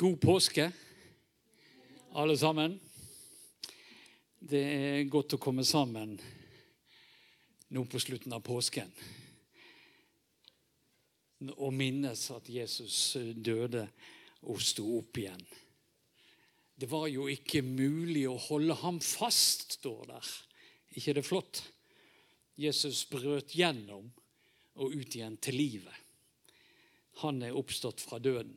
God påske, alle sammen. Det er godt å komme sammen nå på slutten av påsken og minnes at Jesus døde og sto opp igjen. Det var jo ikke mulig å holde ham fast, står der. ikke det flott? Jesus brøt gjennom og ut igjen til livet. Han er oppstått fra døden.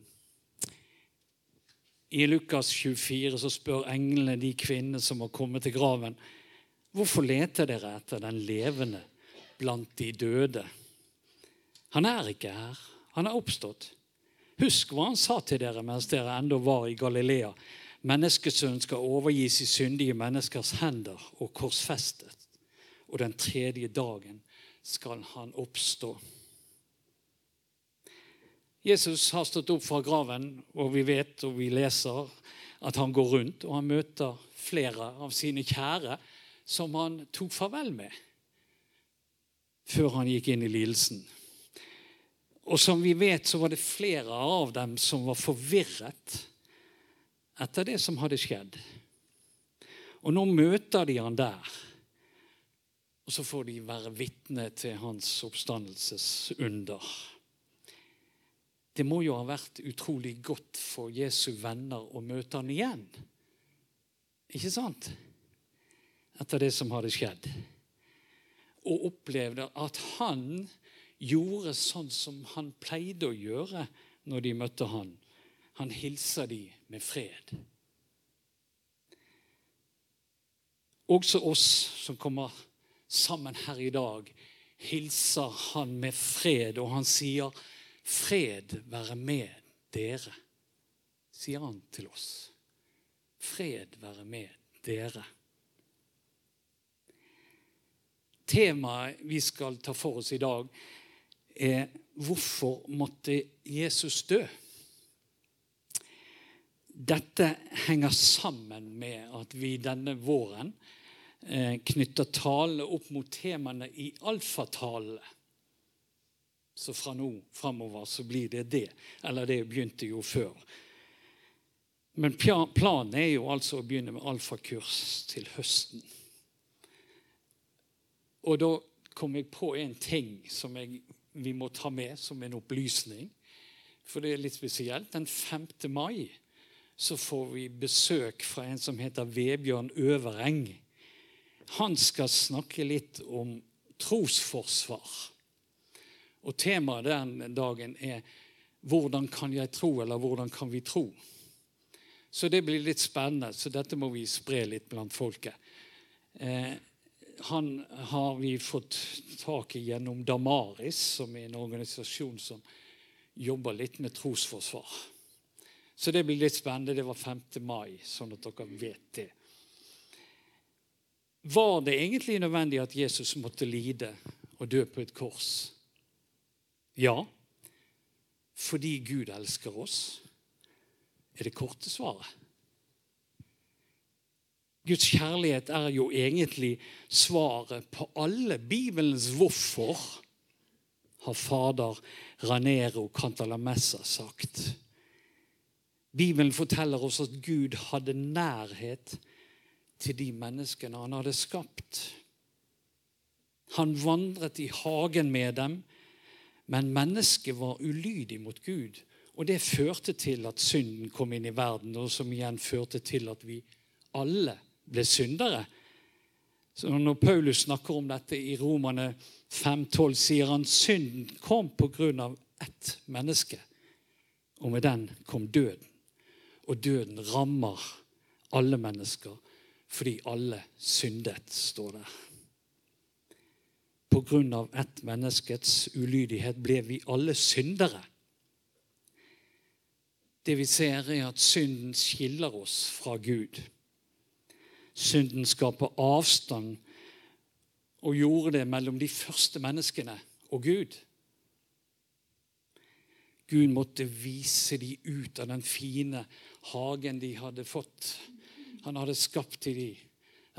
I Lukas 24 så spør englene de kvinnene som har kommet til graven, hvorfor leter dere etter den levende blant de døde? Han er ikke her. Han er oppstått. Husk hva han sa til dere mens dere ennå var i Galilea. Menneskesønnen skal overgis i syndige menneskers hender og korsfestet. Og den tredje dagen skal han oppstå. Jesus har stått opp fra graven, og vi vet og vi leser at han går rundt og han møter flere av sine kjære som han tok farvel med før han gikk inn i lidelsen. Og som vi vet, så var det flere av dem som var forvirret etter det som hadde skjedd. Og nå møter de han der. Og så får de være vitne til hans oppstandelsesunder. Det må jo ha vært utrolig godt for Jesu venner å møte han igjen. Ikke sant? Etter det som hadde skjedd. Og opplevde at han gjorde sånn som han pleide å gjøre når de møtte han. Han hilser de med fred. Også oss som kommer sammen her i dag, hilser han med fred, og han sier Fred være med dere, sier han til oss. Fred være med dere. Temaet vi skal ta for oss i dag, er hvorfor måtte Jesus dø? Dette henger sammen med at vi denne våren eh, knytter tale opp mot temaene i alfatalene. Så fra nå framover så blir det det. Eller det begynte jo før. Men planen er jo altså å begynne med alfakurs til høsten. Og da kom jeg på en ting som jeg, vi må ta med som en opplysning. For det er litt spesielt. Den 5. mai så får vi besøk fra en som heter Vebjørn Øvereng. Han skal snakke litt om trosforsvar. Og temaet den dagen er 'Hvordan kan jeg tro?' eller 'Hvordan kan vi tro?' Så det blir litt spennende. Så dette må vi spre litt blant folket. Eh, han har vi fått tak i gjennom Damaris, som er en organisasjon som jobber litt med trosforsvar. Så det blir litt spennende. Det var 5. mai, sånn at dere vet det. Var det egentlig nødvendig at Jesus måtte lide og dø på et kors? Ja, fordi Gud elsker oss, er det korte svaret. Guds kjærlighet er jo egentlig svaret på alle Bibelens hvorfor, har fader Ranero Cantalamessa sagt. Bibelen forteller oss at Gud hadde nærhet til de menneskene han hadde skapt. Han vandret i hagen med dem men mennesket var ulydig mot Gud. Og det førte til at synden kom inn i verden, og som igjen førte til at vi alle ble syndere. Så Når Paulus snakker om dette i Romane 5,12, sier han synden kom på grunn av ett menneske. Og med den kom døden. Og døden rammer alle mennesker fordi alle syndet, står der. Av ett menneskets ulydighet ble vi alle syndere. Det vi ser, er at synden skiller oss fra Gud. Synden skaper avstand og gjorde det mellom de første menneskene og Gud. Gud måtte vise dem ut av den fine hagen de hadde fått. Han hadde skapt til dem.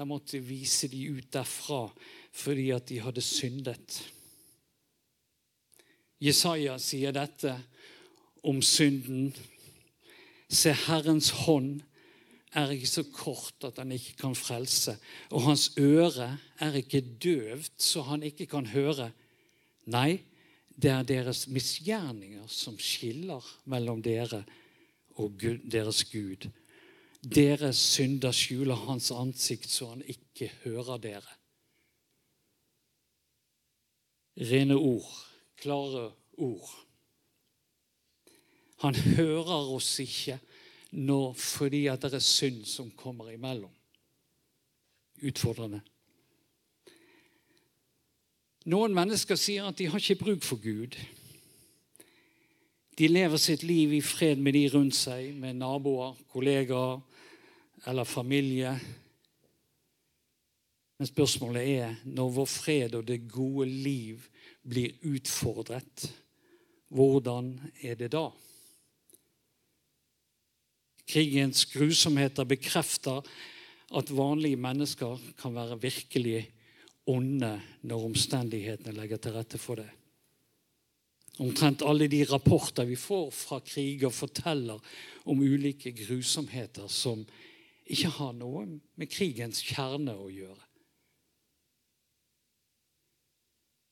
Han måtte vise dem ut derfra fordi at de hadde syndet. Jesaja sier dette om synden. Se, Herrens hånd er ikke så kort at han ikke kan frelse, og hans øre er ikke døvt så han ikke kan høre. Nei, det er deres misgjerninger som skiller mellom dere og deres Gud. Deres synder skjuler hans ansikt så han ikke hører dere. Rene ord, klare ord. Han hører oss ikke nå fordi at det er synd som kommer imellom. Utfordrende. Noen mennesker sier at de har ikke bruk for Gud. De lever sitt liv i fred med de rundt seg, med naboer, kollegaer eller familie. Men spørsmålet er når vår fred og det gode liv blir utfordret, hvordan er det da? Krigens grusomheter bekrefter at vanlige mennesker kan være virkelig onde når omstendighetene legger til rette for det. Omtrent alle de rapporter vi får fra kriger, forteller om ulike grusomheter som ikke har noe med krigens kjerne å gjøre.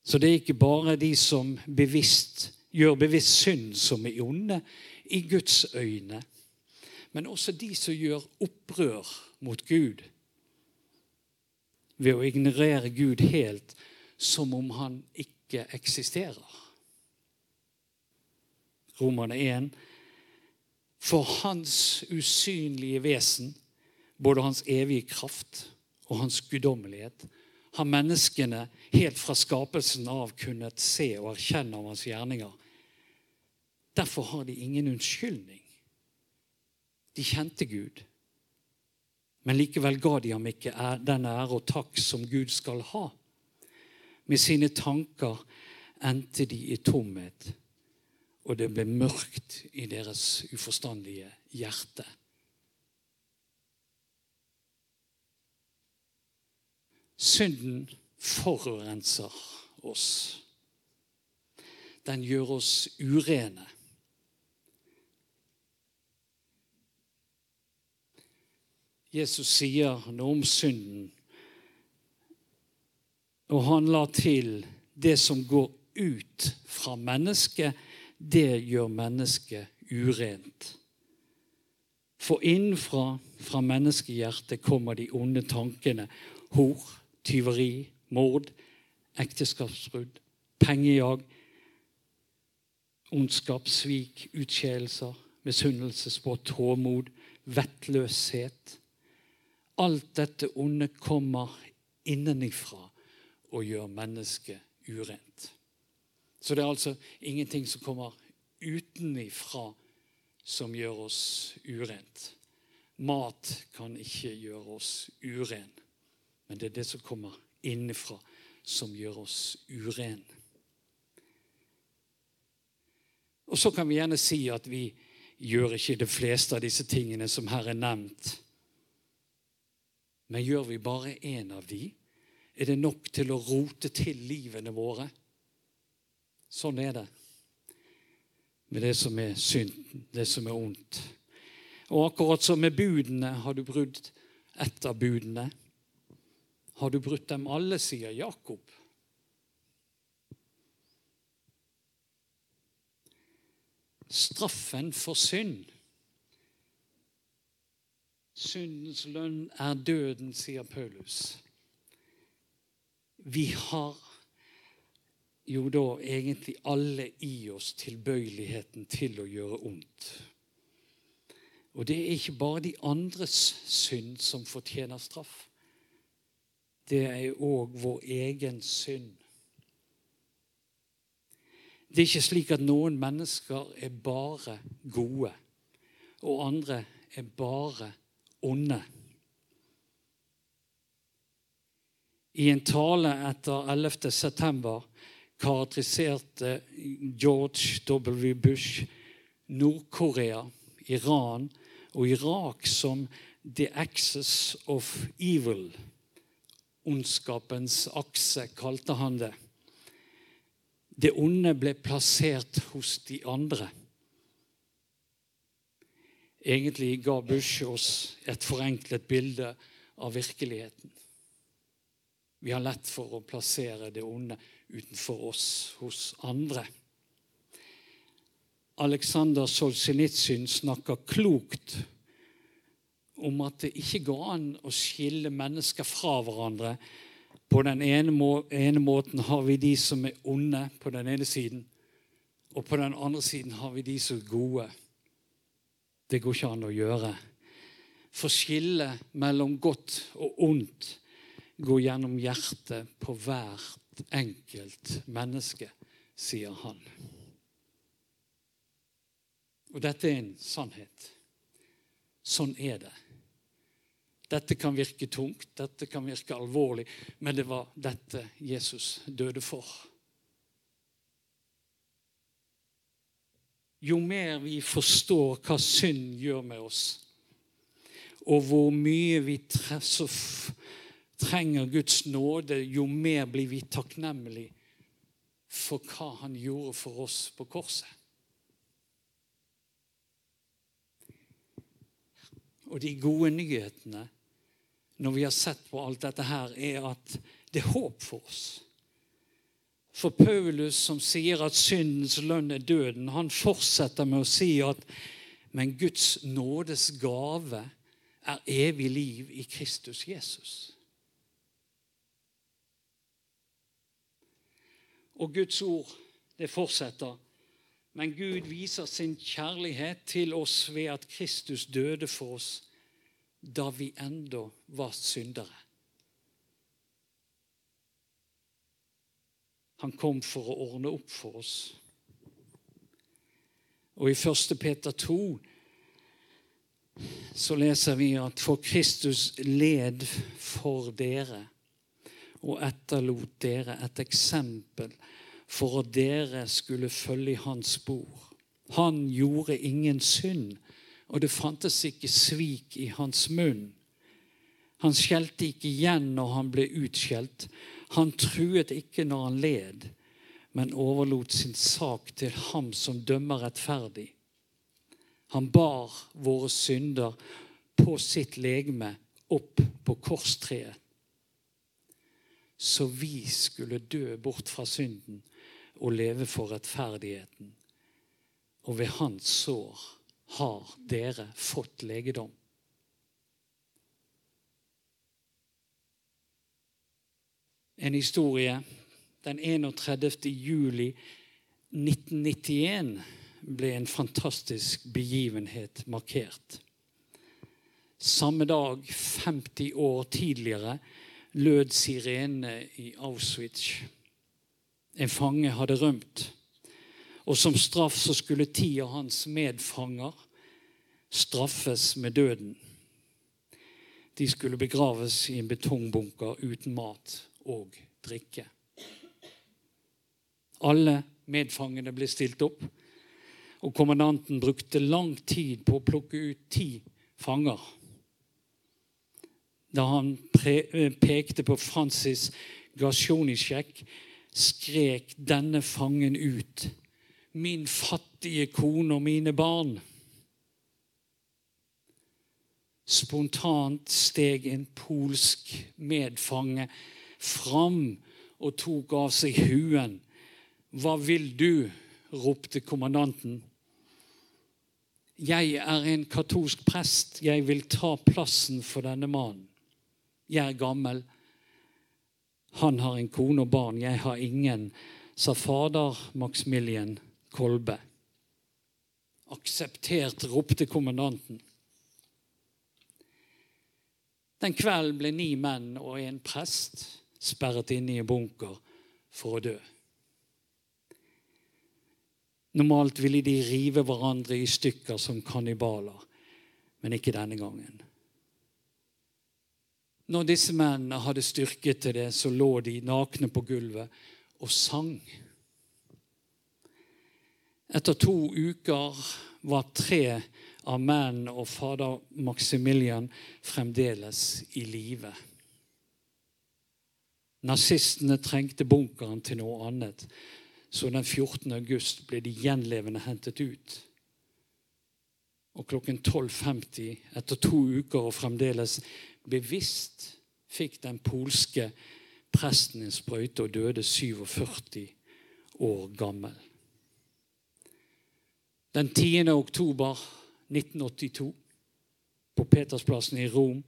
Så det er ikke bare de som bevisst, gjør bevisst synd, som er onde i Guds øyne, men også de som gjør opprør mot Gud ved å ignorere Gud helt, som om han ikke eksisterer. Romerne 1. For hans usynlige vesen, både hans evige kraft og hans guddommelighet, har menneskene helt fra skapelsen av kunnet se og erkjenne av hans gjerninger. Derfor har de ingen unnskyldning. De kjente Gud, men likevel ga de ham ikke den ære og takk som Gud skal ha. Med sine tanker endte de i tomhet, og det ble mørkt i deres uforstandige hjerte. Synden forurenser oss. Den gjør oss urene. Jesus sier noe om synden. Og han la til det som går ut fra mennesket, det gjør mennesket urent. For innenfra, fra menneskehjertet, kommer de onde tankene. Hor, tyveri, mord, ekteskapsbrudd, pengejag, ondskap, svik, utskeielser, misunnelsesbåt, tåmod, vettløshet Alt dette onde kommer innenifra og gjør mennesket urent. Så det er altså ingenting som kommer utenifra som gjør oss urent. Mat kan ikke gjøre oss uren, men det er det som kommer innenfra, som gjør oss uren. Og så kan vi gjerne si at vi gjør ikke de fleste av disse tingene som her er nevnt men gjør vi bare én av de, er det nok til å rote til livene våre. Sånn er det med det som er synd, det som er ondt. Og akkurat som med budene, har du brudd ett av budene? Har du brutt dem alle, sier Jakob. Straffen for synd Syndens lønn er døden, sier Paulus. Vi har jo da egentlig alle i oss tilbøyeligheten til å gjøre ondt. Og det er ikke bare de andres synd som fortjener straff. Det er òg vår egen synd. Det er ikke slik at noen mennesker er bare gode, og andre er bare onde. I en tale etter 11. september karakteriserte George W. Bush Nord-Korea, Iran og Irak som 'the axis of evil'. Ondskapens akse, kalte han det. Det onde ble plassert hos de andre. Egentlig ga Bush oss et forenklet bilde av virkeligheten. Vi har lett for å plassere det onde utenfor oss hos andre. Aleksandr Solzjenitsyn snakker klokt om at det ikke går an å skille mennesker fra hverandre. På den ene, må ene måten har vi de som er onde, på den ene siden. Og på den andre siden har vi de som er gode. Det går ikke an å gjøre. For skillet mellom godt og ondt går gjennom hjertet på hvert enkelt menneske, sier han. Og dette er en sannhet. Sånn er det. Dette kan virke tungt, dette kan virke alvorlig, men det var dette Jesus døde for. Jo mer vi forstår hva synd gjør med oss, og hvor mye vi trenger Guds nåde, jo mer blir vi takknemlige for hva han gjorde for oss på korset. Og de gode nyhetene når vi har sett på alt dette her, er at det er håp for oss. For Paulus, som sier at syndens lønn er døden, han fortsetter med å si at men Guds nådes gave er evig liv i Kristus Jesus. Og Guds ord, det fortsetter. Men Gud viser sin kjærlighet til oss ved at Kristus døde for oss da vi enda var syndere. Han kom for å ordne opp for oss. Og i 1. Peter 2 så leser vi at for Kristus led for dere og etterlot dere et eksempel for at dere skulle følge i hans spor. Han gjorde ingen synd, og det fantes ikke svik i hans munn. Han skjelte ikke igjen når han ble utskjelt. Han truet ikke når han led, men overlot sin sak til ham som dømmer rettferdig. Han bar våre synder på sitt legeme opp på korstreet. Så vi skulle dø bort fra synden og leve for rettferdigheten. Og ved hans sår har dere fått legedom. En historie. Den 31. juli 1991 ble en fantastisk begivenhet markert. Samme dag, 50 år tidligere, lød sirenene i Auschwitz. En fange hadde rømt. Og som straff så skulle ti av hans medfanger straffes med døden. De skulle begraves i en betongbunker uten mat og drikke. Alle medfangene ble stilt opp, og kommandanten brukte lang tid på å plukke ut ti fanger. Da han pekte på Francis Gasjonisjek, skrek denne fangen ut. Min fattige kone og mine barn. Spontant steg en polsk medfange fram og tok av seg huen. Hva vil du? ropte kommandanten. Jeg er en katolsk prest. Jeg vil ta plassen for denne mannen. Jeg er gammel. Han har en kone og barn, jeg har ingen, sa fader Maximilian Kolbe. Akseptert, ropte kommandanten. Den kvelden ble ni menn og en prest sperret inne i en bunker for å dø. Normalt ville de rive hverandre i stykker som kannibaler, men ikke denne gangen. Når disse mennene hadde styrke til det, så lå de nakne på gulvet og sang. Etter to uker var tre av mennene og fader Maximilian fremdeles i live. Nazistene trengte bunkeren til noe annet, så den 14. august ble de gjenlevende hentet ut. Og klokken 12.50, etter to uker og fremdeles bevisst, fikk den polske presten en sprøyte og døde 47 år gammel. Den 10. oktober 1982, på Petersplassen i Rom,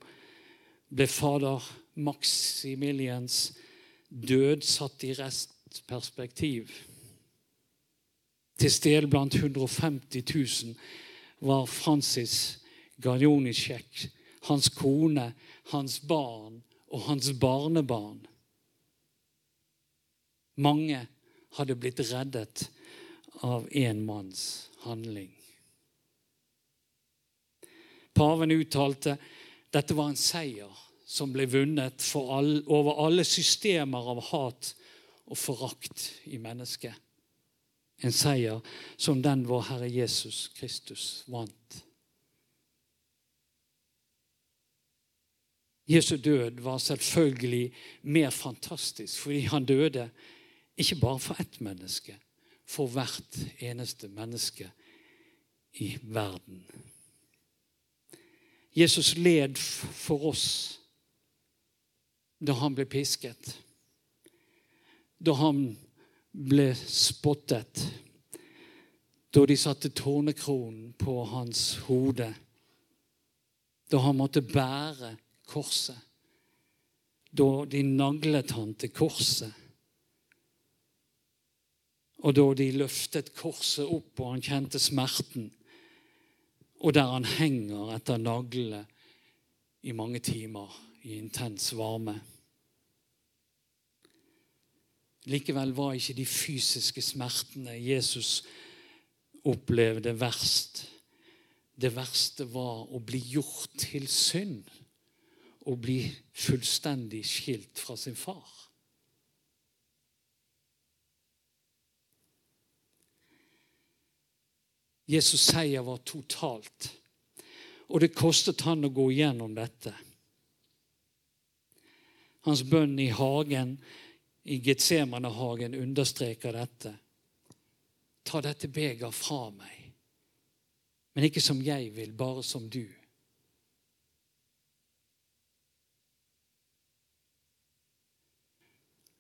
ble fader Maximilians død satt i restperspektiv. Til stede blant 150 000 var Francis Garjonisjek, hans kone, hans barn og hans barnebarn. Mange hadde blitt reddet av én manns handling. Paven uttalte dette var en seier som ble vunnet all, over alle systemer av hat og forakt i mennesket. En seier som den vår Herre Jesus Kristus vant. Jesu død var selvfølgelig mer fantastisk fordi han døde ikke bare for ett menneske, for hvert eneste menneske i verden. Jesus led for oss da han ble pisket, da han ble spottet da de satte tornekronen på hans hode, da han måtte bære korset, da de naglet han til korset, og da de løftet korset opp og han kjente smerten, og der han henger etter naglene i mange timer i intens varme. Likevel var ikke de fysiske smertene Jesus opplevde verst. Det verste var å bli gjort til synd. Å bli fullstendig skilt fra sin far. Jesus' seier var totalt, og det kostet han å gå igjennom dette. Hans bønn i hagen i Getsemanehagen understreker dette. Ta dette beger fra meg, men ikke som jeg vil, bare som du.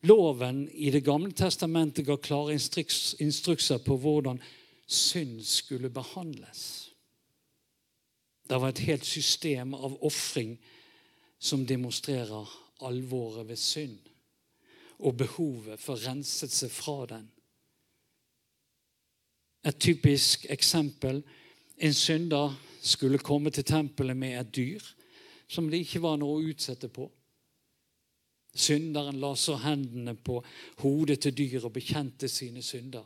Loven i Det gamle testamentet ga klare instrukser på hvordan synd skulle behandles. Det var et helt system av ofring som demonstrerer alvoret ved synd og behovet for renset seg fra den. Et typisk eksempel en synder skulle komme til tempelet med et dyr som det ikke var noe å utsette på. Synderen la så hendene på hodet til dyret og bekjente sine synder.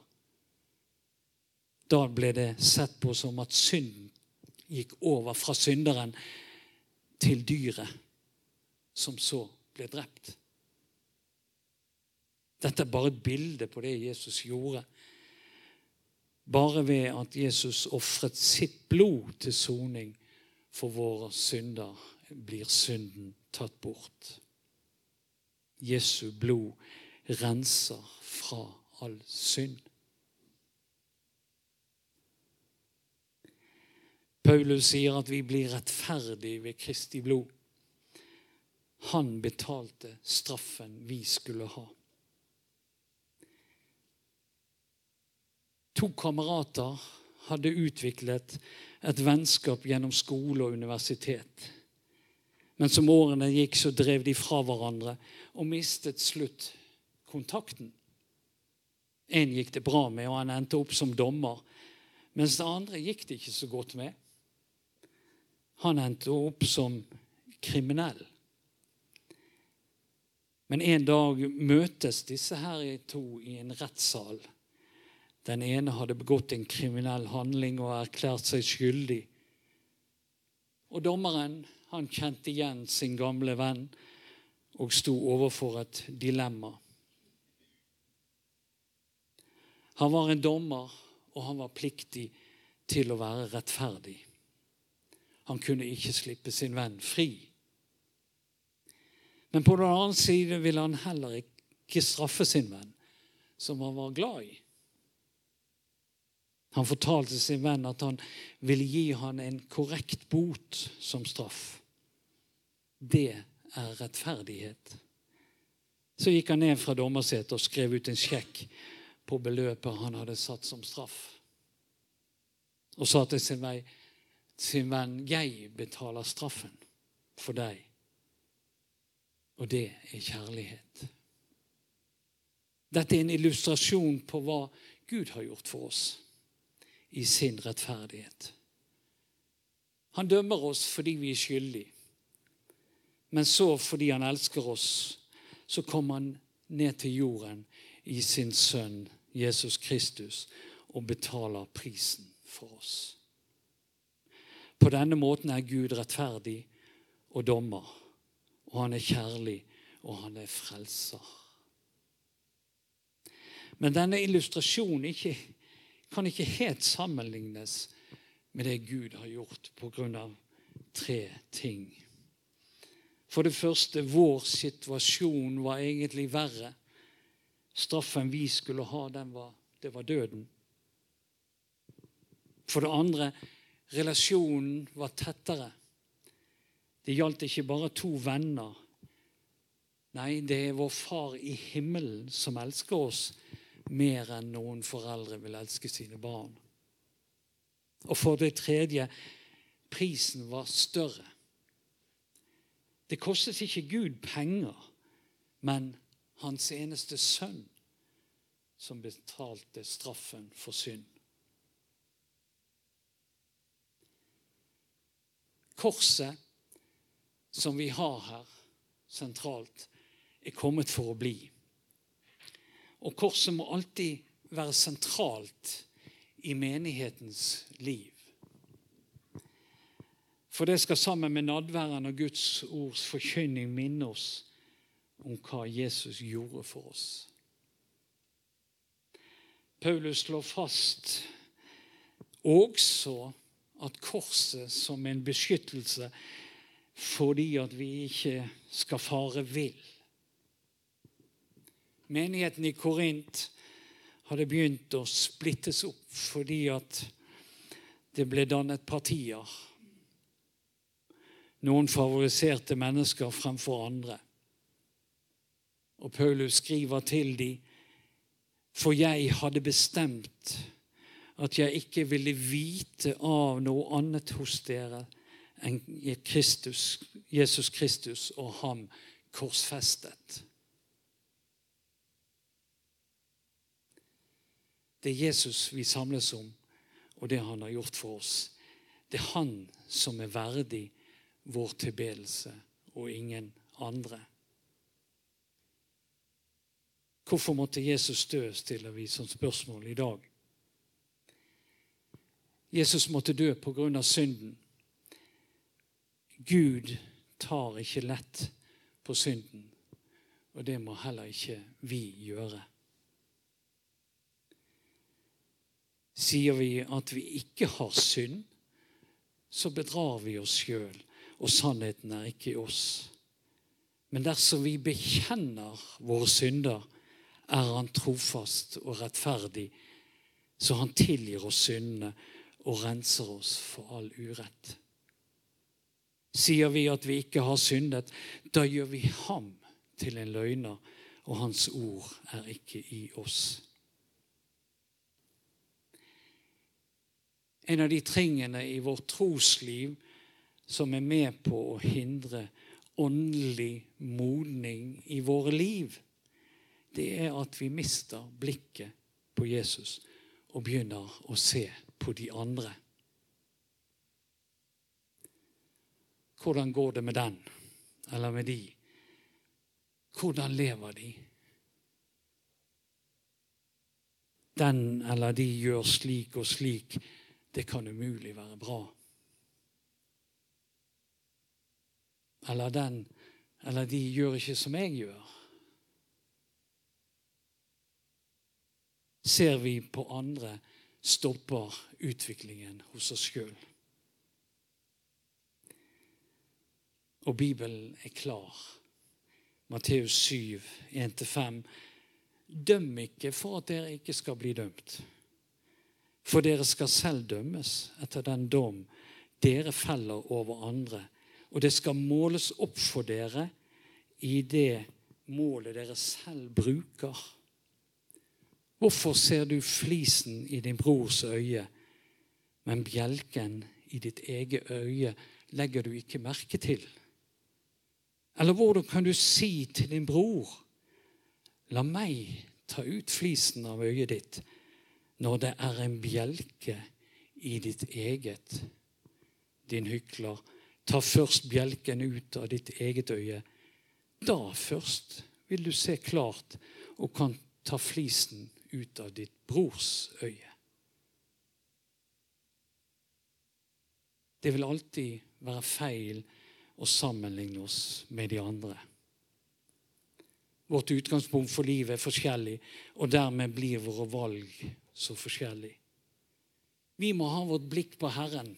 Da ble det sett på som at synden gikk over fra synderen til dyret, som så ble drept. Dette er bare et bilde på det Jesus gjorde. Bare ved at Jesus ofret sitt blod til soning for våre synder, blir synden tatt bort. Jesu blod renser fra all synd. Paulus sier at vi blir rettferdige ved Kristi blod. Han betalte straffen vi skulle ha. To kamerater hadde utviklet et vennskap gjennom skole og universitet. Men som årene gikk, så drev de fra hverandre og mistet slutt kontakten. En gikk det bra med, og han endte opp som dommer. Mens det andre gikk det ikke så godt med. Han endte opp som kriminell. Men en dag møtes disse her to i en rettssal. Den ene hadde begått en kriminell handling og erklært seg skyldig. Og dommeren han kjente igjen sin gamle venn og sto overfor et dilemma. Han var en dommer, og han var pliktig til å være rettferdig. Han kunne ikke slippe sin venn fri. Men på den annen side ville han heller ikke straffe sin venn, som han var glad i. Han fortalte sin venn at han ville gi han en korrekt bot som straff. Det er rettferdighet. Så gikk han ned fra dommersetet og skrev ut en sjekk på beløpet han hadde satt som straff. Og sa til sin, vei, sin venn 'Jeg betaler straffen for deg'. Og det er kjærlighet. Dette er en illustrasjon på hva Gud har gjort for oss i sin rettferdighet. Han dømmer oss fordi vi er skyldige. Men så, fordi han elsker oss, så kom han ned til jorden i sin sønn Jesus Kristus og betaler prisen for oss. På denne måten er Gud rettferdig og dommer, og han er kjærlig, og han er frelser. Men denne illustrasjonen ikke, kan ikke helt sammenlignes med det Gud har gjort av tre ting. For det første, vår situasjon var egentlig verre. Straffen vi skulle ha, var, det var døden. For det andre, relasjonen var tettere. Det gjaldt ikke bare to venner. Nei, det er vår Far i himmelen som elsker oss mer enn noen foreldre vil elske sine barn. Og for det tredje, prisen var større. Det kostet ikke Gud penger, men hans eneste sønn som betalte straffen for synd. Korset som vi har her sentralt, er kommet for å bli. Og korset må alltid være sentralt i menighetens liv. For det skal sammen med nadværen og Guds ords forkynning minne oss om hva Jesus gjorde for oss. Paulus slår fast også at korset som en beskyttelse fordi at vi ikke skal fare vill. Menigheten i Korint hadde begynt å splittes opp fordi at det ble dannet partier. Noen favoriserte mennesker fremfor andre. Og Paulus skriver til dem, for jeg hadde bestemt at jeg ikke ville vite av noe annet hos dere enn Kristus, Jesus Kristus og ham korsfestet. Det er Jesus vi samles om, og det han har gjort for oss. Det er han som er verdig vår tilbedelse, og ingen andre. Hvorfor måtte Jesus dø, stiller vi som spørsmål i dag. Jesus måtte dø av synden. Gud tar ikke lett på synden, og det må heller ikke vi gjøre. Sier vi at vi ikke har synd, så bedrar vi oss sjøl, og sannheten er ikke i oss. Men dersom vi bekjenner våre synder, er Han trofast og rettferdig, så Han tilgir oss syndene og renser oss for all urett. Sier vi at vi ikke har syndet, da gjør vi ham til en løgner, og hans ord er ikke i oss. En av de tingene i vårt trosliv som er med på å hindre åndelig modning i våre liv, det er at vi mister blikket på Jesus og begynner å se på de andre. Hvordan går det med den eller med de? Hvordan lever de? Den eller de gjør slik og slik. Det kan umulig være bra. Eller den eller de gjør ikke som jeg gjør. Ser vi på andre stopper utviklingen hos oss sjøl. Og Bibelen er klar. Matteus 7, 1-5. Døm ikke for at dere ikke skal bli dømt. For dere skal selv dømmes etter den dom dere feller over andre, og det skal måles opp for dere i det målet dere selv bruker. Hvorfor ser du flisen i din brors øye, men bjelken i ditt eget øye legger du ikke merke til? Eller hvordan kan du si til din bror, la meg ta ut flisen av øyet ditt, når det er en bjelke i ditt eget? Din hykler, ta først bjelken ut av ditt eget øye. Da først vil du se klart og kan ta flisen ut av ditt brors øye. Det vil alltid være feil å sammenligne oss med de andre. Vårt utgangspunkt for livet er forskjellig, og dermed blir våre valg så forskjellige. Vi må ha vårt blikk på Herren,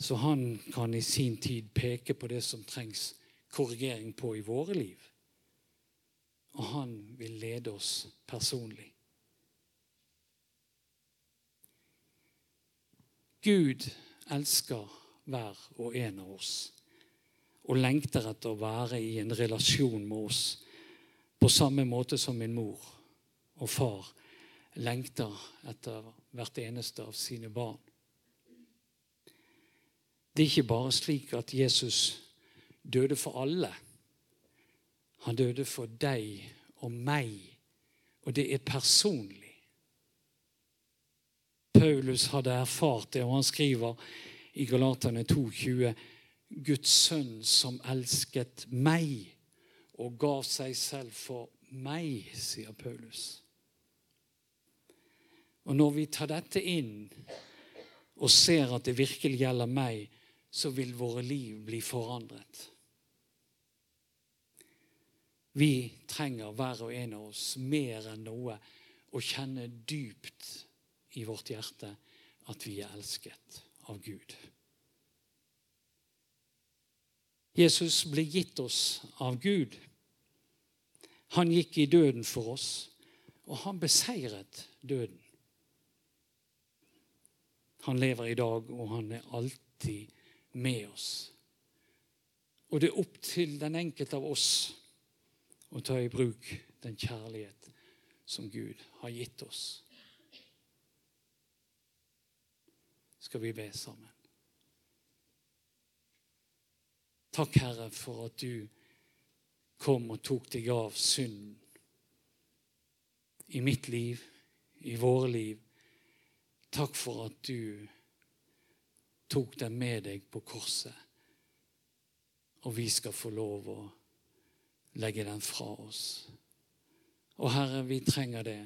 så han kan i sin tid peke på det som trengs korrigering på i våre liv. Og han vil lede oss personlig. Gud elsker hver og en av oss og lengter etter å være i en relasjon med oss på samme måte som min mor og far lengter etter hvert eneste av sine barn. Det er ikke bare slik at Jesus døde for alle. Han døde for deg og meg, og det er personlig. Paulus hadde erfart det, og han skriver i Galaterne 2,20.: Guds sønn som elsket meg og gav seg selv for meg, sier Paulus. Og når vi tar dette inn og ser at det virkelig gjelder meg, så vil våre liv bli forandret. Vi trenger hver og en av oss mer enn noe å kjenne dypt i vårt hjerte at vi er elsket av Gud. Jesus ble gitt oss av Gud. Han gikk i døden for oss, og han beseiret døden. Han lever i dag, og han er alltid med oss. Og det er opp til den enkelte av oss å ta i bruk den kjærlighet som Gud har gitt oss. Skal vi be sammen? Takk, Herre, for at du kom og tok deg av synden i mitt liv, i våre liv. Takk for at du tok den med deg på korset. Og vi skal få lov å legge den fra oss. Og Herre, vi trenger det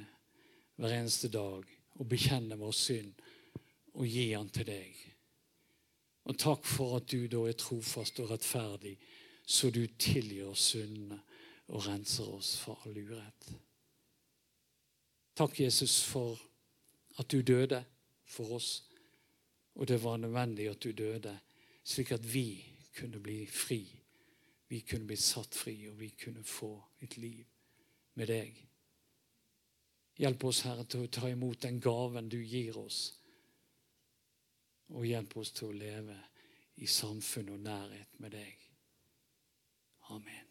hver eneste dag. Å bekjenne vår synd og gi den til deg. Og takk for at du da er trofast og rettferdig, så du tilgir syndene og renser oss for all urett. Takk, Jesus, for at du døde for oss, og det var nødvendig at du døde, slik at vi kunne bli fri. Vi kunne bli satt fri, og vi kunne få et liv med deg. Hjelp oss, Herre, til å ta imot den gaven du gir oss og hjelp oss til å leve i samfunn og nærhet med deg. Amen.